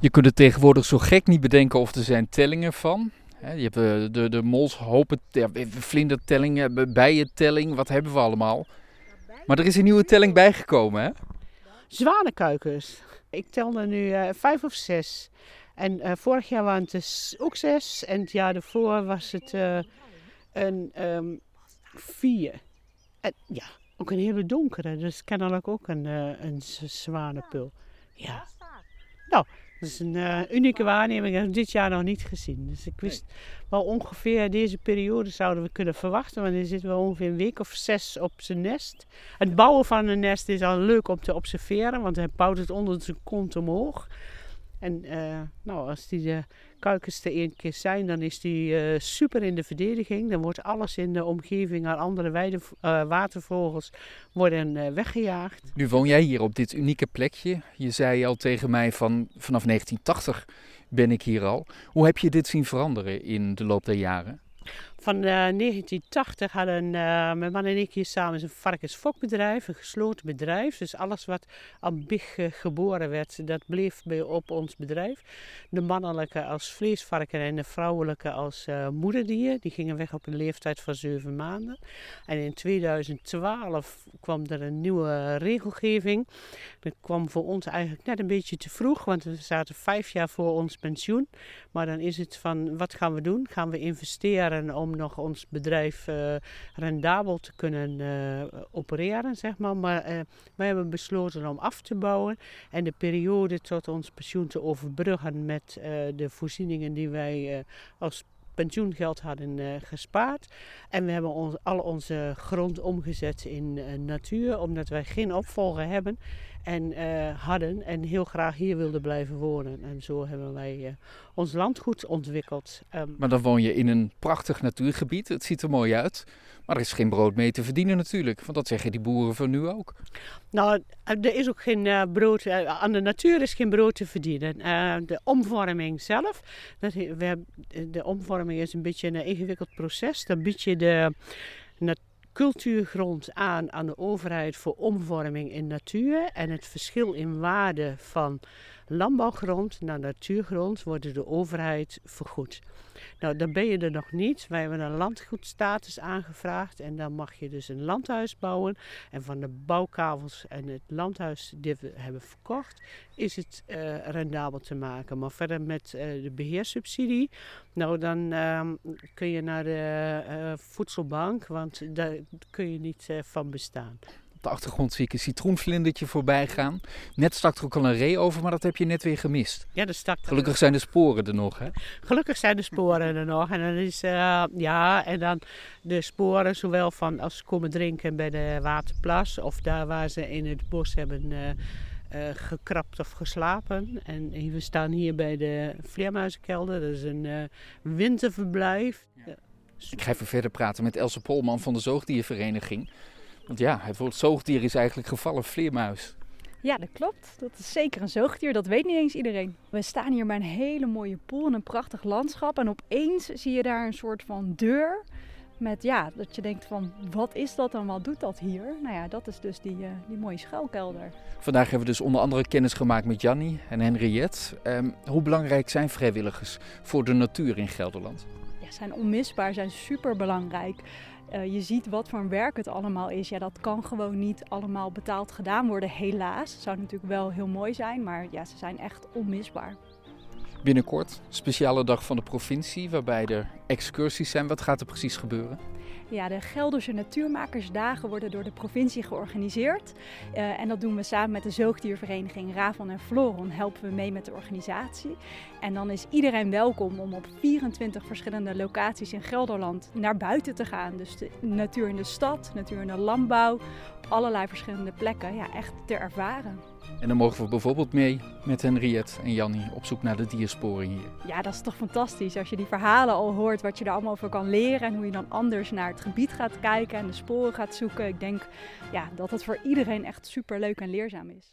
Je kunt het tegenwoordig zo gek niet bedenken of er zijn tellingen van. Hè, Je hebt eh, de, de mols, hopen, vlindertellingen, bijentelling, wat hebben we allemaal. Maar er is een nieuwe telling bijgekomen, hè? Zwanenkuikens. Ik tel er nu eh, vijf of zes. En eh, vorig jaar waren het dus ook zes. En het jaar daarvoor was het eh, een ehm, vier. En ja, ook een hele donkere. Dus kennelijk ook een, eh, een zwanenpul. Ja. Nou, dat is een eh, unieke waarneming. Dat heb ik dit jaar nog niet gezien. Dus ik wist wel ongeveer deze periode zouden we kunnen verwachten. Want er zit wel ongeveer een week of zes op zijn nest. Het bouwen van een nest is al leuk om te observeren. Want hij bouwt het onder zijn kont omhoog. En eh, nou, als die de kuikens er één keer zijn, dan is die eh, super in de verdediging. Dan wordt alles in de omgeving aan andere eh, watervogels worden eh, weggejaagd. Nu woon jij hier op dit unieke plekje. Je zei al tegen mij van vanaf 1980 ben ik hier al. Hoe heb je dit zien veranderen in de loop der jaren? Van eh, 1980 hadden eh, mijn man en ik hier samen een varkensfokbedrijf, een gesloten bedrijf. Dus alles wat aan big eh, geboren werd, dat bleef bij, op ons bedrijf. De mannelijke als vleesvarken en de vrouwelijke als eh, moederdier. Die gingen weg op een leeftijd van zeven maanden. En in 2012 kwam er een nieuwe regelgeving. Dat kwam voor ons eigenlijk net een beetje te vroeg, want we zaten vijf jaar voor ons pensioen. Maar dan is het van, wat gaan we doen? Gaan we investeren om nog ons bedrijf eh, rendabel te kunnen eh, opereren, zeg maar. Maar eh, wij hebben besloten om af te bouwen en de periode tot ons pensioen te overbruggen met de voorzieningen die wij als pensioengeld hadden gespaard. En we hebben al onze grond omgezet in natuur, omdat wij geen opvolger hebben en hadden en heel graag hier wilden blijven wonen. En zo hebben wij ons landgoed ontwikkeld. Ehm, Maar dan woon je in een prachtig natuurgebied. Het ziet er mooi uit. Maar er is geen brood mee te verdienen natuurlijk. Want dat zeggen die boeren van nu ook. Nou, er is ook geen eh, brood, eh, aan de natuur is geen brood te verdienen. Eh, de omvorming zelf, dat, we hebben- de omvorming is een beetje een ingewikkeld proces. Dan bied je de nat- cultuurgrond aan aan de overheid voor omvorming in natuur. En het verschil in waarde van landbouwgrond naar natuurgrond wordt de overheid vergoed. Nou, dan ben je er nog niet. Wij hebben een landgoedstatus aangevraagd en dan mag je dus een landhuis bouwen. En van de bouwkavels en het landhuis die we hebben verkocht, is het eh, rendabel te maken. Maar verder met eh, de beheerssubsidie, nou dan ehm, kun je naar de eh, voedselbank, want daar kun je niet van bestaan. Op de achtergrond zie ik een citroenvlindertje voorbij gaan. Net stak er ook al een ree over, maar dat heb je net weer gemist. Ja, dat stak Gelukkig zijn de sporen er nog, hè? Gelukkig zijn de sporen er nog. En dan is, eh, ja, en dan de sporen zowel van als ze komen drinken bij de waterplas. Of daar waar ze in het bos hebben eh, gekrapt of geslapen. En we staan hier bij de Vleermuizenkelder. Dat is een winterverblijf. Ja. Ik ga even verder praten met Else Polman van de Zoogdiervereniging. Want ja, het woord zoogdier is eigenlijk gevallen vleermuis. Ja, dat klopt. Dat is zeker een zoogdier. Dat weet niet eens iedereen. We staan hier bij een hele mooie poel in een prachtig landschap. En opeens zie je daar een soort van deur. Met ja, dat je denkt van wat is dat en wat doet dat hier? Nou ja, dat is dus die, eh, die mooie schuilkelder. Vandaag hebben we dus onder andere kennis gemaakt met Jannie en Henriette. Ehm, hoe belangrijk zijn vrijwilligers voor de natuur in Gelderland? Ja, zijn onmisbaar, zijn super belangrijk. je ziet wat voor werk het allemaal is. Ja, dat kan gewoon niet allemaal betaald gedaan worden, helaas. Zou natuurlijk wel heel mooi zijn, maar ja, ze zijn echt onmisbaar. Binnenkort, speciale dag van de provincie, waarbij er excursies zijn. Wat gaat er precies gebeuren? Ja, de Gelderse Natuurmakersdagen worden door de provincie georganiseerd. Uh, en dat doen we samen met de zoogdiervereniging Ravon en Floron. Helpen we mee met de organisatie. En dan is iedereen welkom om op 24 verschillende locaties in Gelderland naar buiten te gaan. Dus de natuur in de stad, natuur in de landbouw, op allerlei verschillende plekken. Ja, echt te ervaren. En dan mogen we bijvoorbeeld mee met Henriette en Jannie op zoek naar de diersporen hier. Ja, dat is toch fantastisch als je die verhalen al hoort, wat je er allemaal over kan leren en hoe je dan anders naar het gebied gaat kijken en de sporen gaat zoeken. Ik denk ja, dat het voor iedereen echt super leuk en leerzaam is.